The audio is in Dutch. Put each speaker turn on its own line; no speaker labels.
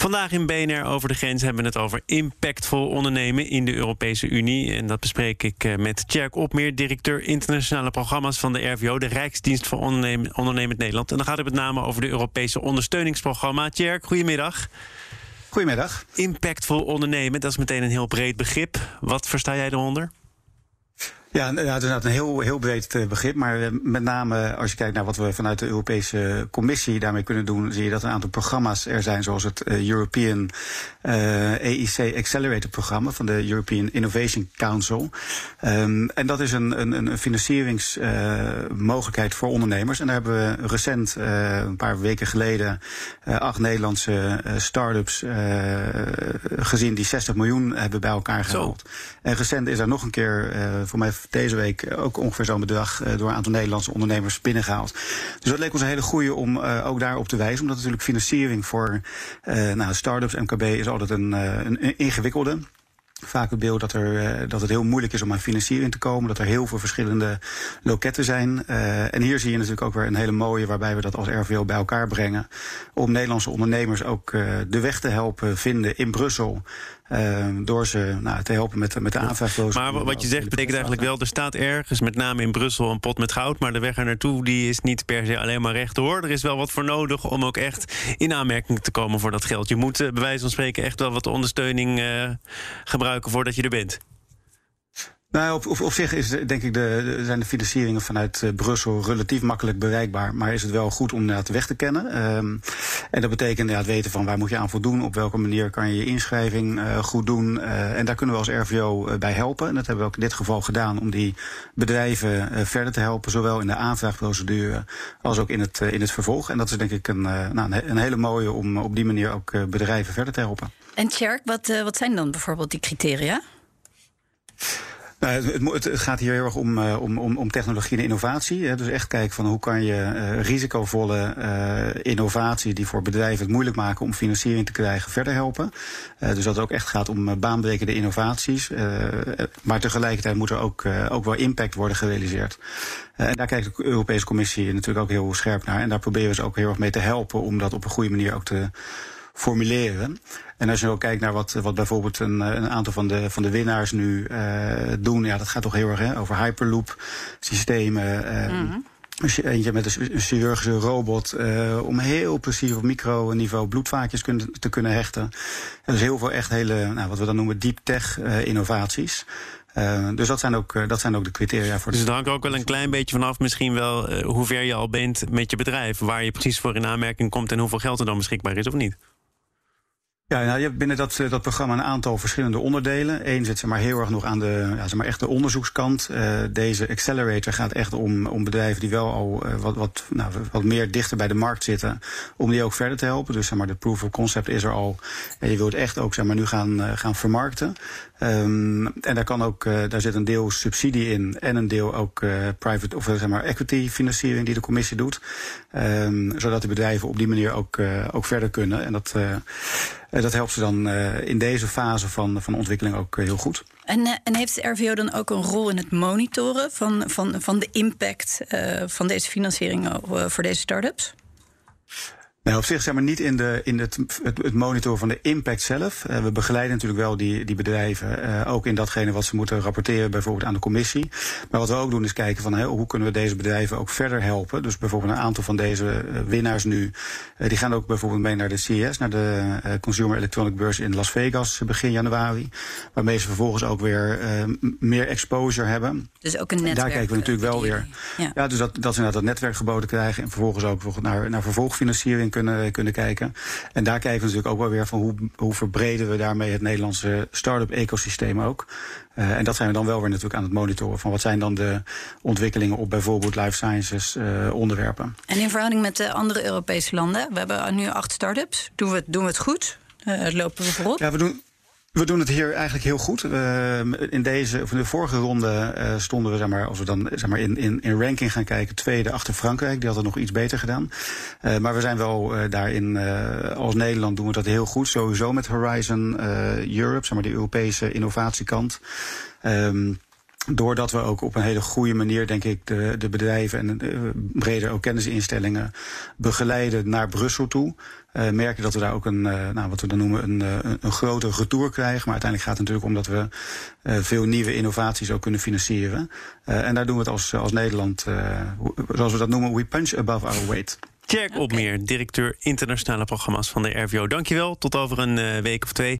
Vandaag in BNR over de grens hebben we het over impactvol ondernemen in de Europese Unie. En dat bespreek ik eh, met Tjerk Opmeer, directeur internationale programma's van de RVO, de Rijksdienst voor Ondernemen, Ondernemend Nederland. En dan gaat het met name over de Europese ondersteuningsprogramma. Tjerk, goedemiddag.
Goedemiddag.
Impactvol ondernemen, dat is meteen een heel breed begrip. Wat versta jij eronder?
Ja, nou, het is een heel, heel breed eh, begrip. Maar eh, met name als je kijkt naar wat we vanuit de Europese Commissie daarmee kunnen doen, zie je dat een aantal programma's er zijn, zoals het eh, European EIC Accelerator programma van de European Innovation Council. Um, en dat is een, een, een financieringsmogelijkheid voor ondernemers. En daar hebben we recent, een paar weken geleden, acht Nederlandse start-ups gezien die 60 miljoen hebben bij elkaar gehaald. En recent is er nog een keer, voor mij deze week ook ongeveer zo'n bedrag eh, door een aantal Nederlandse ondernemers binnengehaald. Dus dat leek ons een hele goede om uh, ook daarop te wijzen. Omdat natuurlijk financiering voor nou, start-ups, MKB is altijd een, een ingewikkelde vaak het beeld dat, er, dat het heel moeilijk is om aan financiering te komen. Dat er heel veel verschillende loketten zijn. En hier zie je natuurlijk ook weer een hele mooie waarbij we dat als RVO bij elkaar brengen. Om Nederlandse ondernemers ook de weg te helpen vinden in Brussel. Uh, door ze nou, te helpen met, met de aanvraagloos.
Maar wat je zegt betekent eigenlijk wel, er staat ergens, met name in Brussel, een pot met goud. Maar de weg er naartoe die is niet per se alleen maar rechtdoor. Er is wel wat voor nodig om ook echt in aanmerking te komen voor dat geld. Je moet bij wijze van spreken echt wel wat ondersteuning gebruiken voordat je er bent.
Nou, op, op, zich is, denk ik de, zijn de financieringen vanuit uh, Brussel relatief makkelijk bereikbaar. Maar is het wel goed om de weg te kennen. Um, en dat betekent het weten van waar moet je aan voldoen. Op welke manier kan je je inschrijving uh, goed doen. Uh, en daar kunnen we als RVO bij helpen. En dat hebben we ook in dit geval gedaan om die bedrijven verder te helpen. Zowel in de aanvraagprocedure als ook in het, in het vervolg. En dat is denk ik een, nou, een hele mooie om op die manier ook bedrijven verder te helpen.
En Tjerk, wat, wat zijn dan bijvoorbeeld die criteria?
Nou, het, gaat hier heel erg om, uh, om, om, om technologie en innovatie. Hè. Dus echt kijken van hoe kan je uh, risicovolle uh, innovatie die voor bedrijven het moeilijk maken om financiering te krijgen, verder helpen. dus dat het ook echt gaat om baanbrekende innovaties. maar tegelijkertijd moet er ook, ook wel impact worden gerealiseerd. en daar kijkt de Europese Commissie natuurlijk ook heel scherp naar. En daar proberen we ze ook heel erg mee te helpen om dat op een goede manier ook te formuleren. En als je ook kijkt naar wat, wat bijvoorbeeld een, een aantal van de, van de winnaars nu uh, doen, ja, dat gaat toch heel erg hè, over Hyperloop systemen. Uh, mm -hmm. Eentje met een chirurgische robot uh, om heel precies op microniveau bloedvaatjes kun, te kunnen hechten. En dus heel veel echt hele, nou, wat we dan noemen deep tech uh, innovaties. Uh, dus dat zijn, ook, uh, dat zijn ook de criteria voor.
Dus het hangt ook wel een klein beetje vanaf, misschien wel uh, hoe ver je al bent met je bedrijf, waar je precies voor in aanmerking komt en hoeveel geld er dan beschikbaar is of niet.
Ja, nou, je hebt binnen dat, dat programma een aantal verschillende onderdelen. Eén zit zeg maar, heel erg nog aan de, ja, zeg maar, echt de onderzoekskant. Uh, deze accelerator gaat echt om, om bedrijven die wel al uh, wat, wat, nou, wat meer dichter bij de markt zitten, om die ook verder te helpen. Dus zeg maar, de proof of concept is er al. En je wilt echt ook zeg maar, nu gaan, gaan vermarkten. Um, en daar, kan ook, daar zit een deel subsidie in en een deel ook private of zeg maar, equity financiering die de commissie doet. Um, zodat de bedrijven op die manier ook, ook verder kunnen. En dat dat helpt ze dan in deze fase van, van ontwikkeling ook heel goed.
En, en heeft de RVO dan ook een rol in het monitoren van, van, van de impact van deze financiering voor deze start-ups?
Nou, op zich zeg maar niet in, de, in het, het, het monitoren van de impact zelf. Uh, we begeleiden natuurlijk wel die, die bedrijven, uh, ook in datgene wat ze moeten rapporteren, bijvoorbeeld aan de commissie. Maar wat we ook doen is kijken van hey, hoe kunnen we deze bedrijven ook verder helpen. Dus bijvoorbeeld een aantal van deze uh, winnaars nu, die gaan ook bijvoorbeeld mee naar de CES, naar de Consumer Electronic Beurs in Las Vegas begin januari. Waarmee ze vervolgens ook weer meer exposure hebben.
Dus ook een netwerk.
Daar kijken we natuurlijk wel weer. Ja. ja, dus dat, dat ze naar dat netwerk geboden krijgen en vervolgens ook naar, naar vervolgfinanciering kunnen, kunnen kijken. En daar kijken we natuurlijk ook wel weer van hoe, hoe verbreden we daarmee het Nederlandse start-up ecosysteem ook. Uh, en dat zijn we dan wel weer natuurlijk aan het monitoren van wat zijn dan de ontwikkelingen op bijvoorbeeld life sciences uh, onderwerpen.
En in verhouding met de andere Europese landen, we hebben nu acht start-ups. Doen we het, doen we het goed? Uh, lopen we voorop?
Ja, we doen, we doen het hier eigenlijk heel goed. In deze, of in de vorige ronde uh, stonden we, zeg maar, als we dan zeg maar, in, in, in ranking gaan kijken, tweede achter Frankrijk. Die had het nog iets beter gedaan. Uh, maar we zijn wel daarin, als Nederland doen we dat heel goed. Sowieso met Horizon Europe, zeg maar, de Europese innovatiekant. Um, doordat we ook op een hele goede manier, denk ik, de, de bedrijven en de, breder ook kennisinstellingen begeleiden naar Brussel toe. Uh, merken dat we daar ook een, uh, nou, wat we dan noemen, een, uh, een groter retour krijgen. Maar uiteindelijk gaat het natuurlijk om dat we veel nieuwe innovaties ook kunnen financieren. en daar doen we het als, als Nederland, zoals we dat noemen, we punch above our weight.
Tjerk Opmeer, directeur internationale programma's van de RVO. Dankjewel, tot over een week of twee.